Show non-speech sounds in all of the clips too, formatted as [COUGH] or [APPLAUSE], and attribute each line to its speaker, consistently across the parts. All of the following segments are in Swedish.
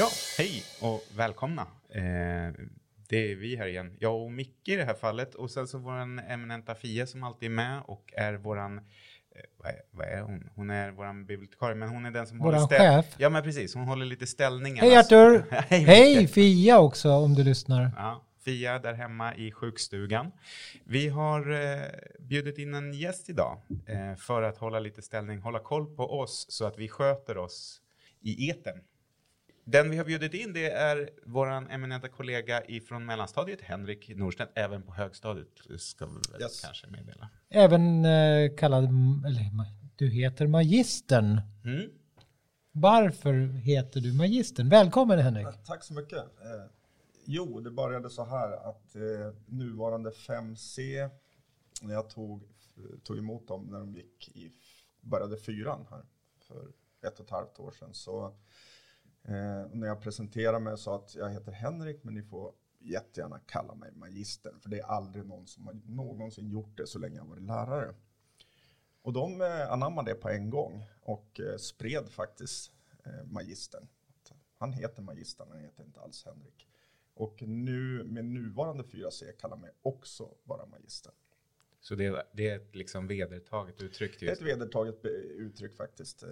Speaker 1: Ja, hej och välkomna. Eh, det är vi här igen. Jag och Micke i det här fallet och sen så våran eminenta Fia som alltid är med och är våran eh, vad är, vad är hon? Hon är våran bibliotekarie, men hon är den som
Speaker 2: Våran
Speaker 1: håller ställ-
Speaker 2: chef.
Speaker 1: Ja, men precis. Hon håller lite ställningen.
Speaker 2: Hej Artur!
Speaker 1: Hej, [LAUGHS]
Speaker 2: Hej
Speaker 1: Micke.
Speaker 2: Fia också om du lyssnar.
Speaker 1: Ja, Fia där hemma i sjukstugan. Vi har eh, bjudit in en gäst idag eh, för att hålla lite ställning, hålla koll på oss så att vi sköter oss i eten. Den vi har bjudit in det är våran eminenta kollega ifrån mellanstadiet, Henrik Norstedt, även på högstadiet ska vi väl
Speaker 3: Yes.
Speaker 1: kanske meddela.
Speaker 2: Även eh, kallad, eller du heter Magistern.
Speaker 1: Mm.
Speaker 2: Varför heter du Magistern? Välkommen Henrik.
Speaker 3: Ja, Tack så mycket. Eh, jo, det började så här att eh, nuvarande 5C, när jag tog, tog emot dem när de gick i, började fyran här för ett och ett halvt år sedan, så eh, när jag presenterade mig och sa att jag heter Henrik, men ni får jättegärna kalla mig magistern, för det är aldrig någon som har någonsin gjort det så länge jag varit lärare. Och de eh, anammade det på en gång och eh, spred faktiskt eh, magistern. Han heter magistern, han heter inte alls Henrik. Och nu med nuvarande 4C kallar mig också bara magistern.
Speaker 1: Så det, det är ett liksom vedertaget uttryck.
Speaker 3: Det är ett vedertaget uttryck faktiskt. Eh,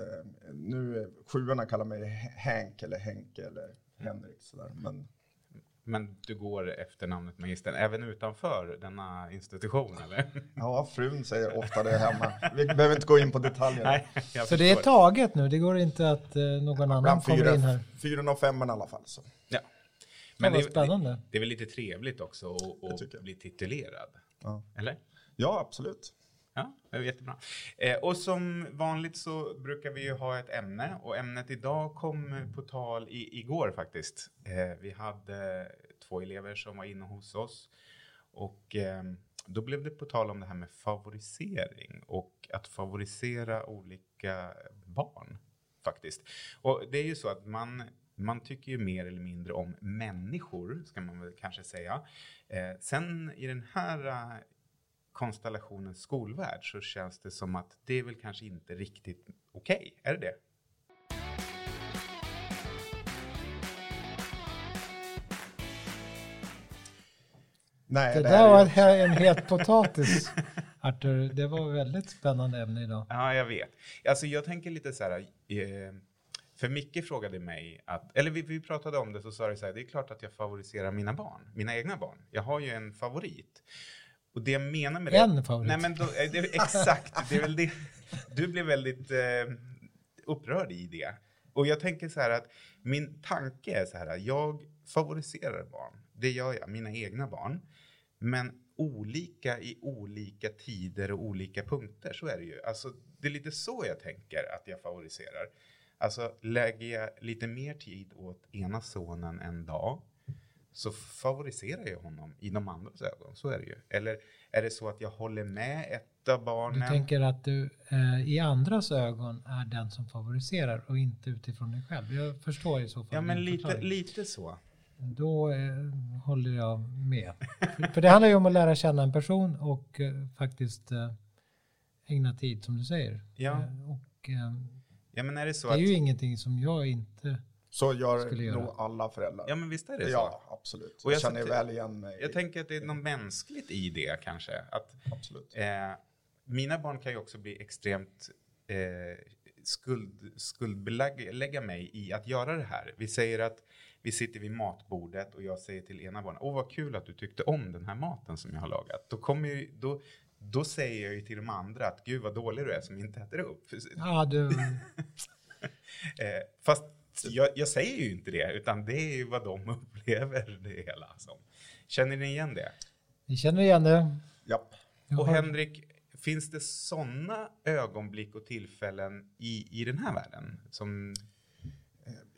Speaker 3: Nu, sjuorna kallar mig Hank eller Henke eller Henrik sådär. Men
Speaker 1: Men du går efter namnet Magistern även utanför denna institution, eller? [LAUGHS]
Speaker 3: ja, frun säger ofta det hemma. Vi behöver inte gå in på detaljer.
Speaker 1: Nej,
Speaker 2: Så det är taget nu, det går inte att eh, någon annan
Speaker 3: Bland
Speaker 2: kommer in här.
Speaker 3: fyra, fyran och femman i alla fall. Så.
Speaker 1: Ja.
Speaker 2: Men
Speaker 1: det, det, det är väl lite trevligt också att- bli titulerad?
Speaker 3: Ja.
Speaker 1: Eller?
Speaker 3: Ja, absolut.
Speaker 1: Ja, det är jättebra. Eh, och som vanligt så brukar vi ju ha ett ämne och ämnet idag kom på tal i, igår faktiskt. Eh, vi hade två elever som var inne hos oss och eh, då blev det på tal om det här med favorisering och att favorisera olika barn faktiskt. Och det är ju så att man man tycker ju mer eller mindre om människor, ska man väl kanske säga. Eh, sen i den här konstellationen skolvärld så känns det som att det är väl kanske inte riktigt okej. Är det det?
Speaker 3: Nej,
Speaker 2: Det
Speaker 3: här
Speaker 2: där
Speaker 3: är
Speaker 2: var en het potatis. Artur, det var ett väldigt spännande ämne idag.
Speaker 1: Ja, jag vet. Alltså jag tänker lite så här, eh, för Micke frågade mig att, eller vi, vi pratade om det så sa det så här, det är klart att jag favoriserar mina barn, mina egna barn. Jag har ju en favorit. Och det jag menar med det...
Speaker 2: En favorit.
Speaker 1: Nej men då, eh, det, exakt, det är väl det. Du blev väldigt eh, upprörd i det. Och jag tänker så här att min tanke är så här, jag favoriserar barn. Det gör jag, mina egna barn. Men olika i olika tider och olika punkter, så är det ju. Alltså, det är lite så jag tänker att jag favoriserar. Alltså, lägger jag lite mer tid åt ena sonen en dag så favoriserar jag honom i de andras ögon. Så är det ju. Eller är det så att jag håller med ett av
Speaker 2: Du
Speaker 1: barnen?
Speaker 2: tänker att du eh, i andras ögon är den som favoriserar och inte utifrån dig själv. Jag förstår i så fall
Speaker 1: Ja, men lite,
Speaker 2: förklaring.
Speaker 1: lite så.
Speaker 2: Då eh, håller jag med. För- För det handlar ju om att lära känna en person och eh, faktiskt eh, ägna tid som du säger.
Speaker 1: Ja.
Speaker 2: Eh, och eh,
Speaker 1: Ja, men är det så
Speaker 2: det är
Speaker 1: att...
Speaker 2: ju ingenting som jag inte...
Speaker 3: Så gör nog alla föräldrar.
Speaker 1: Ja, men visst är det så.
Speaker 3: Ja, absolut.
Speaker 1: Och jag
Speaker 3: jag känner väl igen mig.
Speaker 1: Jag tänker att det är något mänskligt i det kanske. Att
Speaker 3: Absolut.
Speaker 1: Eh, mina barn kan ju också bli extremt eh, skuld, skuldbelägga mig i att göra det här. Vi säger att vi sitter vid matbordet och jag säger till ena barnet, åh vad kul att du tyckte om den här maten som jag har lagat. Då, kommer ju, då, då säger jag ju till de andra att gud vad dålig du är som inte äter upp.
Speaker 2: Ja, du, [LAUGHS]
Speaker 1: Eh, fast jag, jag säger ju inte det, utan det är ju vad de [LAUGHS] upplever det hela som. Känner ni igen det?
Speaker 2: vi känner igen det.
Speaker 3: Japp.
Speaker 2: Jag
Speaker 1: Och Henrik, finns det sådana ögonblick och tillfällen i, i den här världen? Som,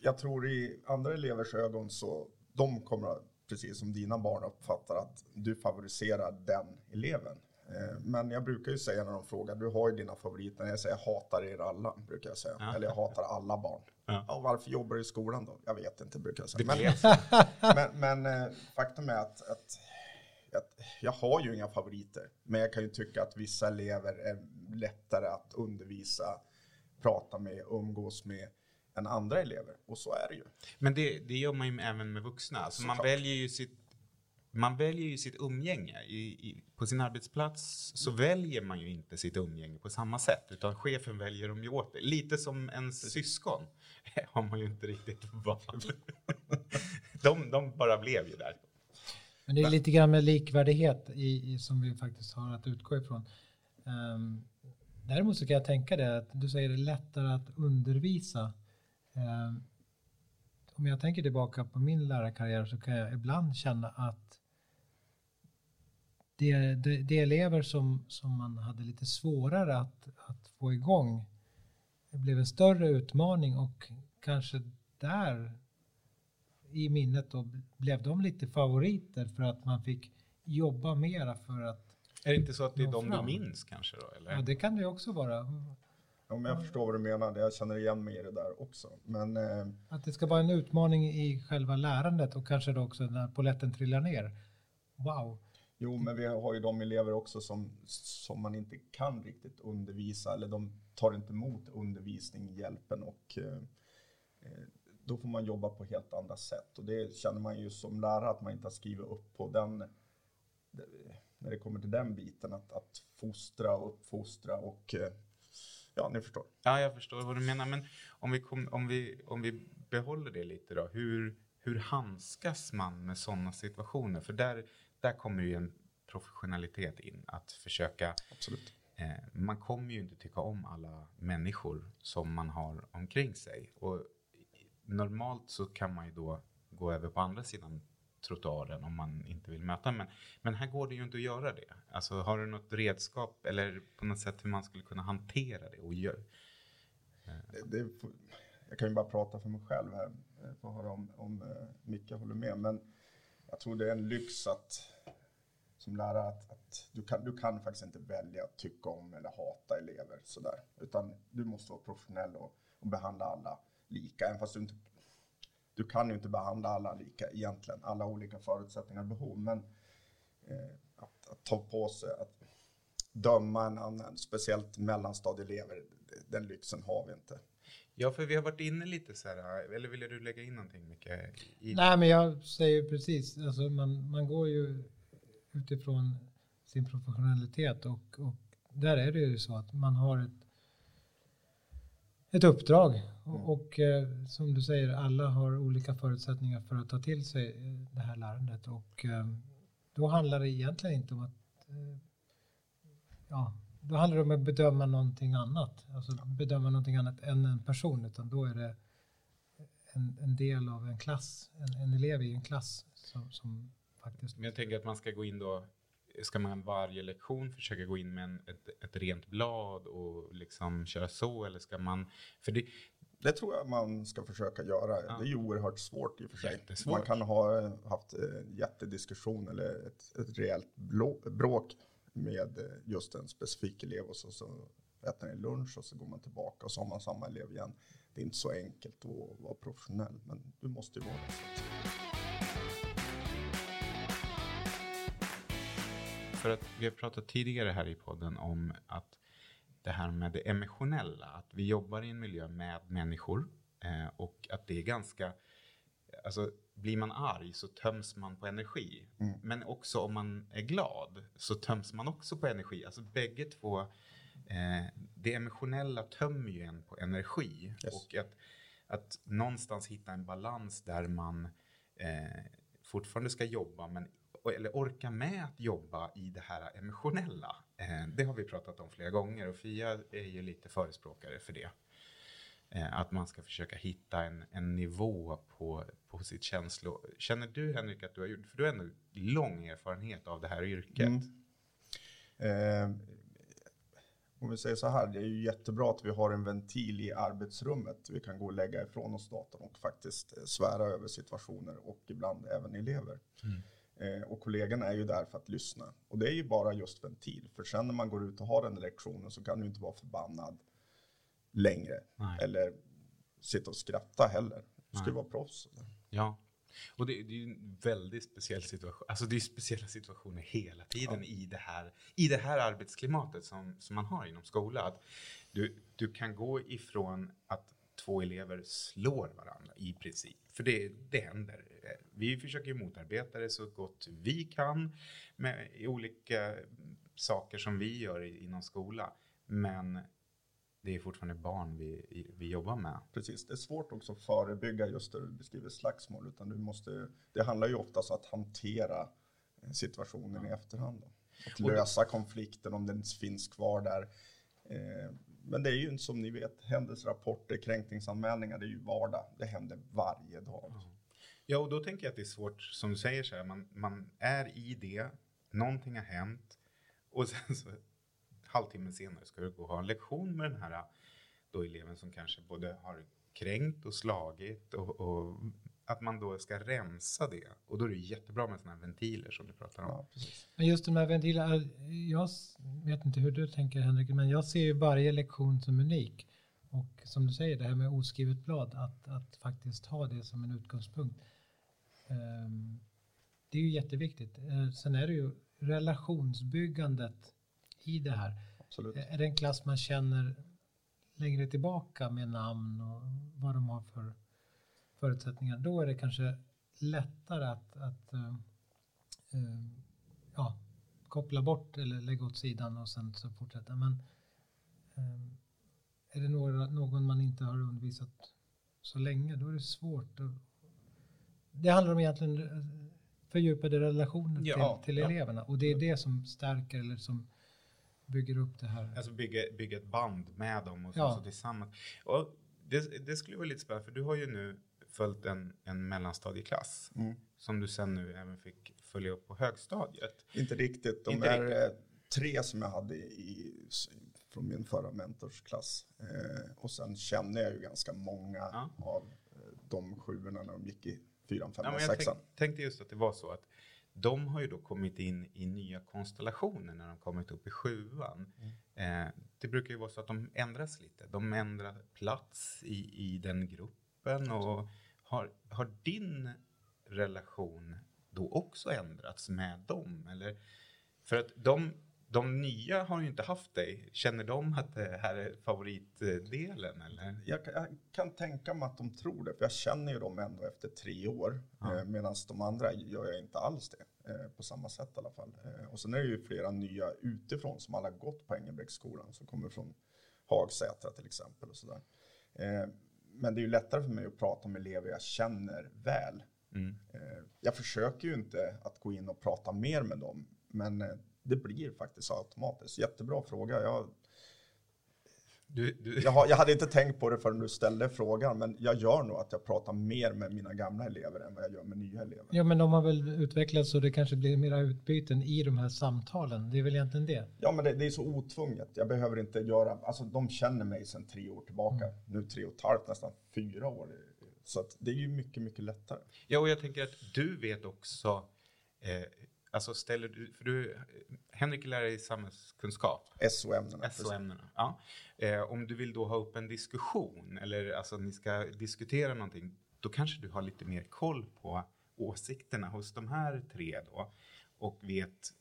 Speaker 3: Jag tror i andra elevers ögon så de kommer precis som dina barn uppfattar att du favoriserar den eleven. Eh, Men jag brukar ju säga när de frågar, du har ju dina favoriter, jag säger jag hatar er alla, brukar jag säga.
Speaker 1: Ja.
Speaker 3: Eller jag hatar alla barn.
Speaker 1: Ja.
Speaker 3: Ja. varför jobbar du i skolan då? Jag vet inte, brukar jag säga. Men, [LAUGHS] men, men eh, faktum är att, att, att jag har ju inga favoriter. Men jag kan ju tycka att vissa elever är lättare att undervisa, prata med, umgås med. än andra elever. Och så är det ju.
Speaker 1: Men det, det gör man ju även med vuxna. Alltså man,
Speaker 3: Såklart.
Speaker 1: väljer ju sitt, man väljer ju sitt umgänge. I, i, på sin arbetsplats så väljer man ju inte sitt umgänge på samma sätt. Utan chefen väljer dem ju åt dig. Lite som ens syskon. [LAUGHS] har man ju inte riktigt [LAUGHS] valt. de, de bara blev ju där.
Speaker 2: Men det är lite grann med likvärdighet i, i, som vi faktiskt har att utgå ifrån. Um, däremot så kan jag tänka det att du säger det är lättare att undervisa. Um, om jag tänker tillbaka på min lärarkarriär så kan jag ibland känna att det, det, det elever som, som man hade lite svårare att, att få igång det blev en större utmaning och kanske där i minnet då blev de lite favoriter för att man fick jobba mera för att
Speaker 1: Är det inte så att det är de du
Speaker 2: fram.
Speaker 1: minns kanske då? Eller?
Speaker 2: Ja, det kan det också vara.
Speaker 3: Men jag förstår vad du menar. Jag känner igen mig i det där också. Men eh,
Speaker 2: Att det ska vara en utmaning i själva lärandet och kanske då också när poletten trillar ner. Wow.
Speaker 3: Jo, men vi har ju de elever också som, som man inte kan riktigt undervisa eller de tar inte emot undervisning, hjälpen och eh, eh, då får man jobba på helt andra sätt och det känner man ju som lärare att man inte har skrivit upp på den när det kommer till den biten att, att fostra och uppfostra och eh, ja, ni förstår.
Speaker 1: Ja, jag förstår vad du menar. Men om vi, kom, om vi, om vi behåller det lite då. Hur, hur handskas man med sådana situationer? För där, där kommer ju en professionalitet in. Att försöka...
Speaker 3: Absolut.
Speaker 1: Eh, man kommer ju inte tycka om alla människor som man har omkring sig. Och normalt så kan man ju då gå över på andra sidan trottoaren om man inte vill möta. Men, men här går det ju inte att göra det. Alltså har du något redskap eller på något sätt hur man skulle kunna hantera det och göra?
Speaker 3: Eh, det, det, jag kan ju bara prata för mig själv här, eh, får höra om, om eh, Micke håller med. Men jag tror det är en lyx att som lärare att, att du, kan, du kan faktiskt inte välja att tycka om eller hata elever sådär. Utan du måste vara professionell och, och behandla alla lika. Även fast du inte du kan ju inte behandla alla lika egentligen. Alla olika förutsättningar och behov. Men eh, att, att ta på sig att döma en annan, speciellt mellanstadieelever, den lyxen har vi inte.
Speaker 1: Ja, för vi har varit inne lite så här, eller ville du lägga in någonting Micke? I,
Speaker 2: Nej, men jag säger precis, alltså man, man går ju utifrån sin professionalitet och, och där är det ju så att man har ett, ett uppdrag. Och, och eh, som du säger, alla har olika förutsättningar för att ta till sig eh, det här lärandet. Och eh, då handlar det egentligen inte om att eh, ja, då handlar det om att bedöma någonting annat, alltså bedöma någonting annat än en person, utan då är det en, en del av en klass, en, en elev i en klass som, som faktiskt...
Speaker 1: Men jag tänker att man ska gå in då, ska man varje lektion försöka gå in med en, ett, ett rent blad och liksom köra så eller ska man, för det,
Speaker 3: Det tror jag man ska försöka göra.
Speaker 1: Ja.
Speaker 3: Det är ju oerhört svårt i och för sig.
Speaker 1: Jättesvårt.
Speaker 3: Man kan ha eh, haft en jättediskussion eller ett, ett rejält bråk med eh, just en specifik elev och så, så äter ni lunch och så går man tillbaka och så har man samma elev igen. Det är inte så enkelt att vara professionell, men du måste ju vara det.
Speaker 1: För att vi har pratat tidigare här i podden om att det här med det emotionella, att vi jobbar i en miljö med människor eh, och att det är ganska, alltså blir man arg så töms man på energi.
Speaker 3: Mm.
Speaker 1: Men också om man är glad så töms man också på energi. Alltså bägge två, eh, det emotionella tömmer ju en på energi.
Speaker 3: Yes.
Speaker 1: Och att, att någonstans hitta en balans där man eh, fortfarande ska jobba men eller orka med att jobba i det här emotionella. Eh, det har vi pratat om flera gånger och Fia är ju lite förespråkare för det. Eh, att man ska försöka hitta en, en nivå på, på sitt känslo. Känner du Henrik att du har gjort, för du har ändå lång erfarenhet av det här yrket.
Speaker 3: Mm. Eh, om vi säger så här, det är ju jättebra att vi har en ventil i arbetsrummet. Vi kan gå och lägga ifrån oss datorn och faktiskt eh, svära över situationer och ibland även elever. Eh, och kollegorna är ju där för att lyssna. Och det är ju bara just ventil. För sen när man går ut och har den lektionen så kan du inte vara förbannad längre.
Speaker 1: Nej.
Speaker 3: Eller sitta och skratta heller. Du ska ju vara proffs.
Speaker 1: Ja. Och det, det är ju en väldigt speciell situation. Alltså det är speciella situationer hela tiden i, det här, i det här arbetsklimatet som, som man har inom skolan. Att du, du kan gå ifrån att två elever slår varandra i princip. För det, det händer. Vi försöker motarbeta det så gott vi kan med olika saker som vi gör inom skola. Men det är fortfarande barn vi, vi jobbar med.
Speaker 3: Precis, det är svårt också att förebygga just det du beskriver slagsmål. Utan du måste, det handlar ju oftast om att hantera situationen ja. i efterhand. Då. Att lösa konflikten om den finns kvar där. Eh, men det är ju som ni vet, händelserapporter, kränkningsanmälningar, det är ju vardag. Det händer varje dag.
Speaker 1: Ja, Ja, och då tänker jag att det är svårt, som du säger, så här, man, man är i det, någonting har hänt och sen så halvtimme senare ska du gå och ha en lektion med den här då eleven som kanske både har kränkt och slagit och, och att man då ska rensa det. Och då är det jättebra med sådana här ventiler som du pratar om. Ja,
Speaker 2: men just de här ventilerna, jag vet inte hur du tänker Henrik, men jag ser ju varje lektion som unik. Och som du säger, det här med oskrivet blad, att, att faktiskt ha det som en utgångspunkt. Um, det är ju jätteviktigt. Uh, sen är det ju relationsbyggandet i det här. Absolut. Är det en klass man känner längre tillbaka med namn och vad de har för förutsättningar, då är det kanske lättare att, att uh, ja, koppla bort eller lägga åt sidan och sen så fortsätta. Men uh, är det några, någon man inte har undervisat så länge, då är det svårt. Att, det handlar om egentligen fördjupade relationer ja, till, till ja. eleverna och det är det som stärker eller som bygger upp det här.
Speaker 1: Alltså bygga, bygga ett band med dem och så, ja. så tillsammans. Och det, det skulle vara lite spännande för du har ju nu följt en, en mellanstadieklass mm. som du sen nu även fick följa upp på högstadiet.
Speaker 3: Inte riktigt. De Inte är riktigt. Eh, tre som jag hade i, från min förra mentorsklass. Eh, och sen känner jag ju ganska många ja. av eh, de sjuorna när de gick i fyran, femman, ja, sexan.
Speaker 1: Jag tänkte just att det var så att de har ju då kommit in i nya konstellationer när de kommit upp i sjuan. Mm. Eh, det brukar ju vara så att de ändras lite. De ändrar plats i, i den gruppen och har, har din relation då också ändrats med dem? Eller? För att de de nya har ju inte haft dig. Känner de att det här är favoritdelen? Eller?
Speaker 3: Jag, jag kan tänka mig att de tror det, för jag känner ju dem ändå efter tre år. Ja. Eh, Medan de andra gör jag inte alls det, eh, på samma sätt i alla fall. Eh, och sen är det ju flera nya utifrån som alla gått på Engelbrektsskolan, som kommer från Hagsätra till exempel. Och sådär. Men det är ju lättare för mig att prata med elever jag känner väl. Mm. Jag försöker ju inte att gå in och prata mer med dem, men det blir faktiskt automatiskt. Jättebra fråga. Jag, du, du... Jag, har, jag, hade inte tänkt på det förrän du ställde frågan, men jag gör nog att jag pratar mer med mina gamla elever än vad jag gör med nya elever.
Speaker 2: Ja, men de har väl utvecklats så det kanske blir mera utbyten i de här samtalen. Det är väl egentligen det?
Speaker 3: Ja, men det, det är så otvunget. Jag behöver inte göra, alltså de känner mig sedan tre år tillbaka. Mm. Nu tre och ett halvt, nästan fyra år. Så det är ju mycket, mycket lättare.
Speaker 1: Ja, och jag tänker att du vet också eh, Alltså ställer du, för du, Henrik lär dig samhällskunskap.
Speaker 3: SO-ämnena.
Speaker 1: SO-ämnena, ja. Eh, om du vill då ha upp en diskussion eller alltså ni ska diskutera någonting, då kanske du har lite mer koll på åsikterna hos de här tre då och vet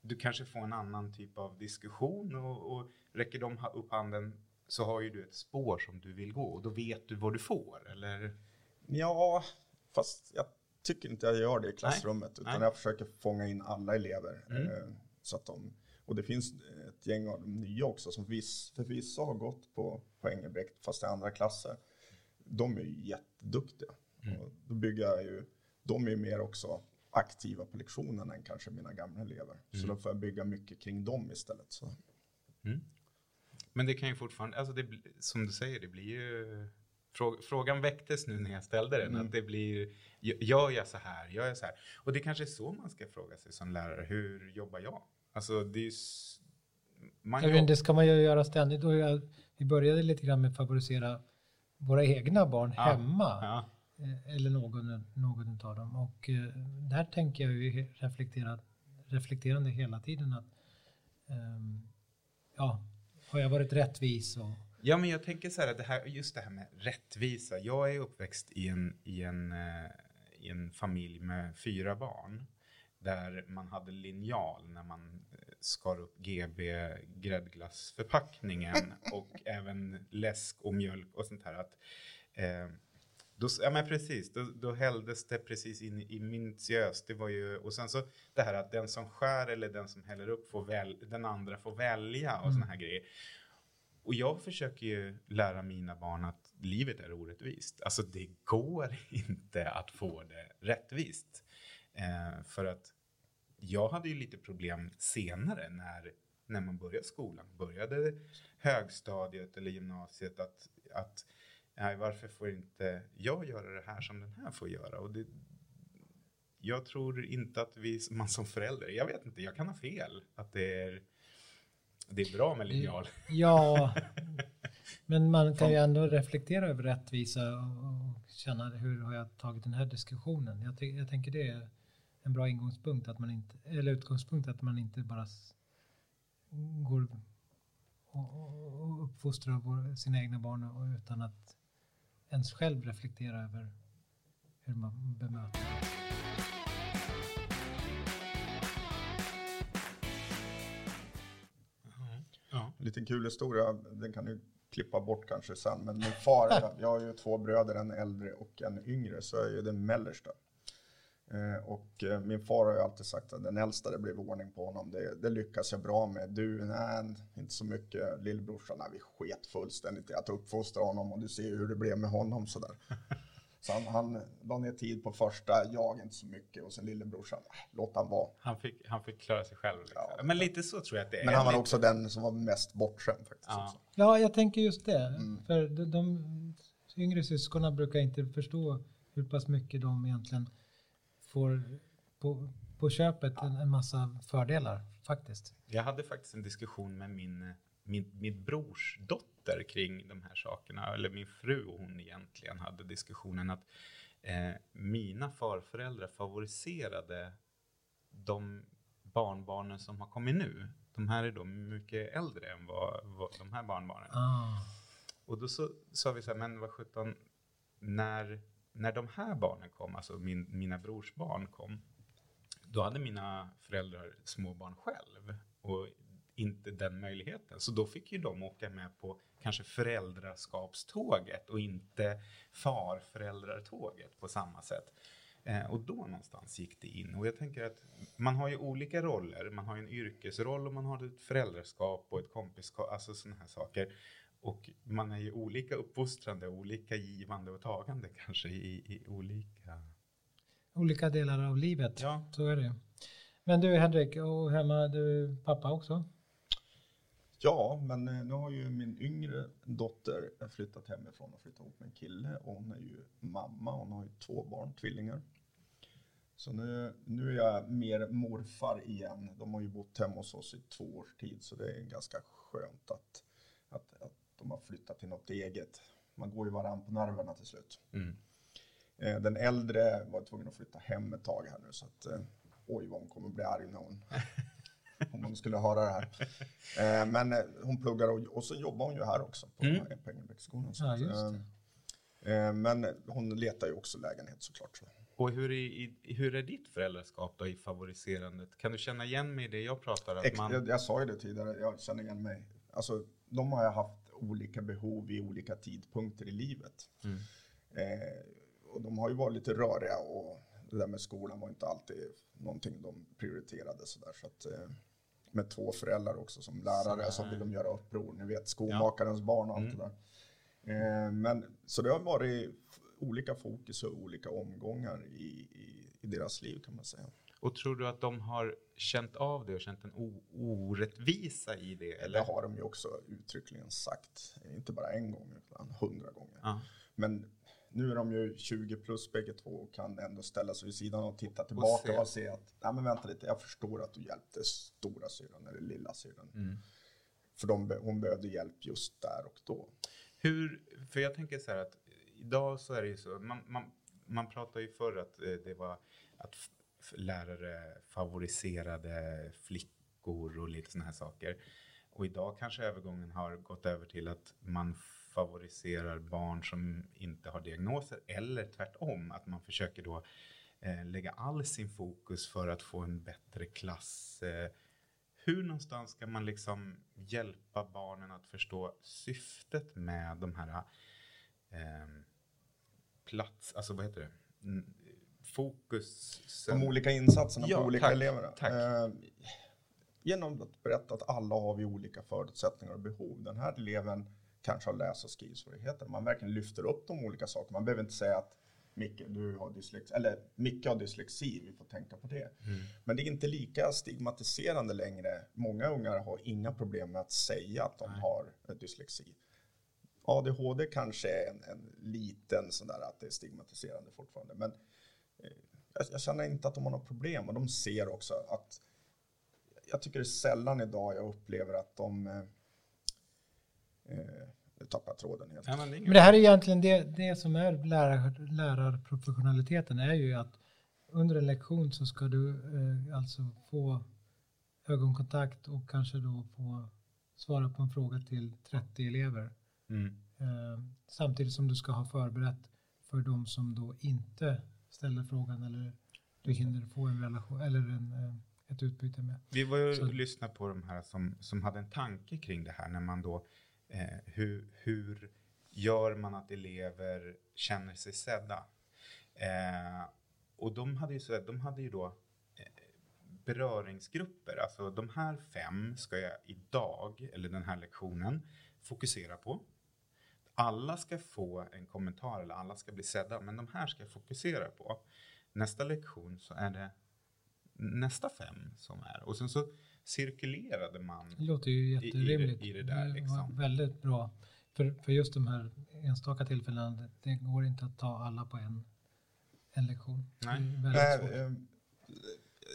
Speaker 1: du kanske får en annan typ av diskussion och, och räcker de upp handen så har ju du ett spår som du vill gå och då vet du vad du får eller?
Speaker 3: Ja, fast jag tycker inte jag gör det i klassrummet, Nej. utan Nej. jag försöker fånga in alla elever. Mm. Eh, så att de, och det finns ett gäng av de nya också, som viss, för vissa har gått på, på Engelbrekt, fast i andra klasser. De är ju jätteduktiga. Mm. Och då bygger jag ju, de är ju mer också aktiva på lektionerna än kanske mina gamla elever. Mm. Så då får jag bygga mycket kring dem istället. Så. Mm.
Speaker 1: Men det kan ju fortfarande, alltså det, som du säger, det blir ju Frågan väcktes nu när jag ställde den, mm. att det blir, gör jag så här, gör jag så här? Och det kanske är så man ska fråga sig som lärare, hur jobbar jag? Alltså det är
Speaker 2: man jobb... Det ska man ju göra ständigt. Och jag, vi började lite grann med att favorisera våra egna barn ja. hemma. Ja. Eh, eller någon, någon av dem. Och eh, där tänker jag ju reflektera, reflekterande hela tiden att um, ja, har jag varit rättvis och
Speaker 1: Ja, men jag tänker så här, det här, just det här med rättvisa. Jag är uppväxt i en, i en, uh, i en familj med fyra barn. där man hade linjal när man eh, skar upp GB gräddglassförpackningen [LAUGHS] och även läsk och mjölk och sånt här. Att, eh, då, ja men precis, då, då hälldes det precis in i minutiöst. Det var ju, och sen så det här att den som skär eller den som häller upp får väl, den andra får välja och mm. såna här grejer. Och jag försöker ju lära mina barn att livet är orättvist. Alltså det går [LAUGHS] inte att få det rättvist. Eh, för att jag hade ju lite problem senare när, när man började skolan. Började högstadiet eller gymnasiet att, att nej, varför får inte jag göra det här som den här får göra? Och det, jag tror inte att vi, man som förälder, jag vet inte, jag kan ha fel, att det är, det är bra med linjal.
Speaker 2: Ja, [LAUGHS] men man kan ju ändå reflektera över rättvisa och känna hur har jag tagit den här diskussionen? Jag, jag tänker det är en bra ingångspunkt, att man inte, eller utgångspunkt att man inte bara går och uppfostrar sina egna barn utan att ens själv reflektera över hur man bemöter
Speaker 3: liten kul historia, den kan du klippa bort kanske sen. Men min far, [LAUGHS] jag har ju två bröder, en äldre och en yngre, så jag är ju den mellersta. Eh, och eh, min far har ju alltid sagt att den äldsta, det blev ordning på honom. Det, det lyckas jag bra med. Du, nej, inte så mycket. Lillbrorsan, nej, vi sket fullständigt i att uppfostra honom och du ser hur det blev med honom sådär. [LAUGHS] Så han, han la ner tid på första, jag inte så mycket och sen lillebrorsan, låt han vara.
Speaker 1: Han fick, han fick klara sig själv. Liksom. Ja. Men lite så tror jag att det är.
Speaker 3: Men han var lite... också den som var mest bortskämd faktiskt.
Speaker 2: Ja, ja jag tänker just det. Mm. För de, de yngre syskonen brukar inte förstå hur pass mycket de egentligen får på, på köpet en, en massa fördelar faktiskt.
Speaker 1: Jag hade faktiskt en diskussion med min, min, min brors dotter kring de här sakerna, eller min fru och hon egentligen hade diskussionen att eh, mina farföräldrar favoriserade de barnbarnen som har kommit nu. De här är då mycket äldre än vad, vad de här barnbarnen. Ah. Och då så sa vi så här, men vad sjutton, när när de här barnen kom, alltså min, mina brors barn kom, då hade mina föräldrar småbarn själv och inte den möjligheten. Så då fick ju de åka med på kanske föräldraskapståget och inte farföräldrartåget på samma sätt. Eh, och då någonstans gick det in. Och jag tänker att man har ju olika roller. Man har en yrkesroll och man har ett föräldraskap och ett kompiskap, alltså sådana här saker. Och man är ju olika uppfostrande, olika givande och tagande kanske i, i olika...
Speaker 2: Olika delar av livet, ja. så är det. Men du Henrik, och hemma, du är pappa också?
Speaker 3: Ja, men eh, nu har ju min yngre dotter flyttat hemifrån och flyttat ihop med en kille och hon är ju mamma, hon har ju två barn, tvillingar. Så nu, nu är jag mer morfar igen. De har ju bott hemma hos oss i två års tid så det är ganska skönt att, att, att de har flyttat till något eget. Man går ju varann på nerverna till slut. Mm. Eh, den äldre var tvungen att flytta hem ett tag här nu så att eh, oj vad hon kommer bli arg när hon [LAUGHS] om hon skulle höra det här. Eh, men hon pluggar och, och så jobbar hon ju här också på mm. Engelbrektsskolan. Ja, men hon letar ju också lägenhet såklart. Så.
Speaker 1: Och hur är, hur är ditt föräldraskap då i favoriserandet? Kan du känna igen mig i det jag pratar? Att
Speaker 3: man... jag, jag sa ju det tidigare, jag känner igen mig. Alltså, de har jag haft olika behov i olika tidpunkter i livet. Mm. Eh, och de har ju varit lite röriga och det där med skolan var inte alltid någonting de prioriterade sådär. Så att, eh, med två föräldrar också som lärare så, så vill de göra uppror. Ni vet skomakarens ja. barn och allt mm. det där. Eh, men, så det har varit olika fokus och olika omgångar i, i, i deras liv kan man säga.
Speaker 1: Och tror du att de har känt av det och känt en orättvisa i det?
Speaker 3: Eller? Det har de ju också uttryckligen sagt. Inte bara en gång, utan hundra gånger. Ah. Men nu är de ju 20 plus bägge två och kan ändå ställa sig vid sidan och titta tillbaka och, se. och se att, nej men vänta lite, jag förstår att du hjälpte stora syran eller lilla syran. Mm. För de, hon behövde hjälp just där och då.
Speaker 1: Hur, för jag tänker så här att idag så är det ju så, man, man, man pratar ju förr att eh, det var att lärare favoriserade flickor och lite sådana här saker. Och idag kanske övergången har gått över till att man favoriserar barn som inte har diagnoser eller tvärtom att man försöker då eh, lägga all sin fokus för att få en bättre klass. Eh, hur någonstans ska man liksom hjälpa barnen att förstå syftet med de här eh, plats, alltså vad heter det? Fokus.
Speaker 3: De olika insatserna
Speaker 1: Ja,
Speaker 3: på olika
Speaker 1: tack,
Speaker 3: elever.
Speaker 1: tack.
Speaker 3: Eh, genom att berätta att alla har vi olika förutsättningar och behov. Den här eleven kanske har läs och skrivsvårigheter. Man verkligen lyfter upp de olika sakerna. Man behöver inte säga att Micke, du har dyslexi, eller Micke har dyslexi, vi får tänka på det.
Speaker 1: Mm.
Speaker 3: Men det är inte lika stigmatiserande längre. Många ungar har inga problem med att säga att de
Speaker 1: Nej.
Speaker 3: har eh, dyslexi. ADHD kanske är en, en liten sån där att det är stigmatiserande fortfarande. Men eh, jag, jag känner inte att de har något problem och de ser också att jag tycker det är sällan idag jag upplever att de eh, eh, nu tappar jag tråden helt.
Speaker 1: Ja, men det
Speaker 2: Men det här är egentligen det, det som är lärar, lärarprofessionaliteten är ju att under en lektion så ska du eh, alltså få ögonkontakt och kanske då få svara på en fråga till 30 elever.
Speaker 1: Mm.
Speaker 2: Eh, samtidigt som du ska ha förberett för de som då inte ställer frågan eller du hinner få en relation eller en, eh, ett utbyte med.
Speaker 1: Vi var ju och lyssnade på de här som, som hade en tanke kring det här när man då eh, hur, hur gör man att elever känner sig sedda? Eh, och de hade ju, så, de hade ju då eh, beröringsgrupper, alltså de här fem ska jag idag, eller den här lektionen, fokusera på. Alla ska få en kommentar eller alla ska bli sedda, men de här ska jag fokusera på. Nästa lektion så är det nästa fem som är. Och sen så cirkulerade man.
Speaker 2: Det låter ju
Speaker 1: i det-
Speaker 2: jätterimligt.
Speaker 1: i det där,
Speaker 2: var
Speaker 1: liksom.
Speaker 2: väldigt bra. För, för just de här enstaka tillfällena, det- det går inte att ta alla på en, en lektion.
Speaker 1: Nej.
Speaker 2: Det
Speaker 3: Nej,
Speaker 2: svårt.
Speaker 3: eh,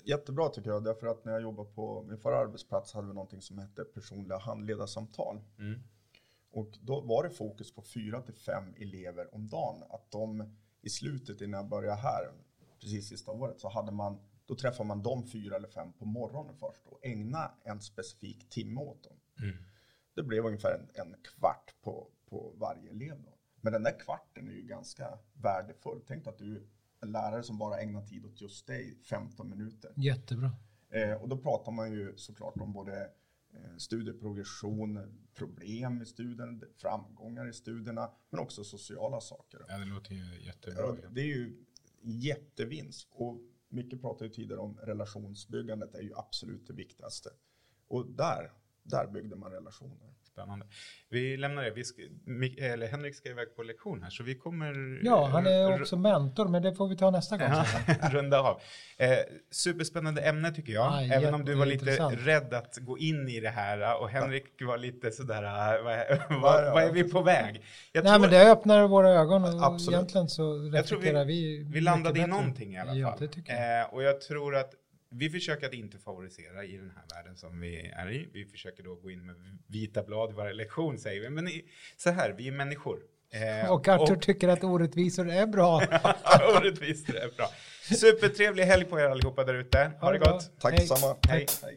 Speaker 3: jättebra tycker jag, därför att när jag jobbade på min förra arbetsplats hade vi någonting som hette personliga handledarsamtal.
Speaker 1: Mm.
Speaker 3: Och då var det fokus på fyra till fem elever om dagen. Att de i slutet innan jag började här, precis sista året, så hade man, då träffade man de fyra eller fem på morgonen först och ägna en specifik timme åt dem.
Speaker 1: Mm.
Speaker 3: Det blev ungefär en, en kvart på, på varje elev. Då. Men den där kvarten är ju ganska värdefull. Tänk att du är en lärare som bara ägnar tid åt just dig 15 minuter.
Speaker 2: Jättebra.
Speaker 3: Eh, och då pratar man ju såklart om både eh, studieprogression, problem i studien, framgångar i studierna, men också sociala saker.
Speaker 1: Ja, det låter ju jättebra.
Speaker 3: Ja, det är ju jättevinst. Och mycket pratar ju tidigare om relationsbyggandet är ju absolut det viktigaste. Och där, där byggde man relationer.
Speaker 1: Spännande. Vi lämnar det. Vi ska, eller Henrik ska iväg på lektion här, så vi kommer...
Speaker 2: Ja, han är
Speaker 1: r-
Speaker 2: också mentor, men det får vi ta nästa gång.
Speaker 1: Ja, [LAUGHS] runda av. Eh, superspännande ämne tycker jag.
Speaker 2: Ja,
Speaker 1: Även om du var lite rädd att gå in i det här och Henrik var lite sådär, eh, vad, [LAUGHS] vad, vad är vi på väg? Jag
Speaker 2: Nej,
Speaker 1: tror
Speaker 2: men det öppnar våra ögon och
Speaker 3: Absolut.
Speaker 2: egentligen så reflekterar vi
Speaker 1: vi landade i någonting i alla fall.
Speaker 2: Ja, det tycker jag.
Speaker 1: Eh, och jag tror att vi försöker att inte favorisera i den här världen som vi är i. Vi försöker då gå in med vita blad i varje lektion säger vi. Men så här, vi är människor. Eh,
Speaker 2: Och Arthur tycker att orättvisor är bra. [LAUGHS]
Speaker 1: Orättvist, det är bra. Supertrevlig helg på er allihopa där ute. Ha det
Speaker 2: bra.
Speaker 1: gott.
Speaker 3: Tack detsamma.
Speaker 1: Hej.
Speaker 3: Hej.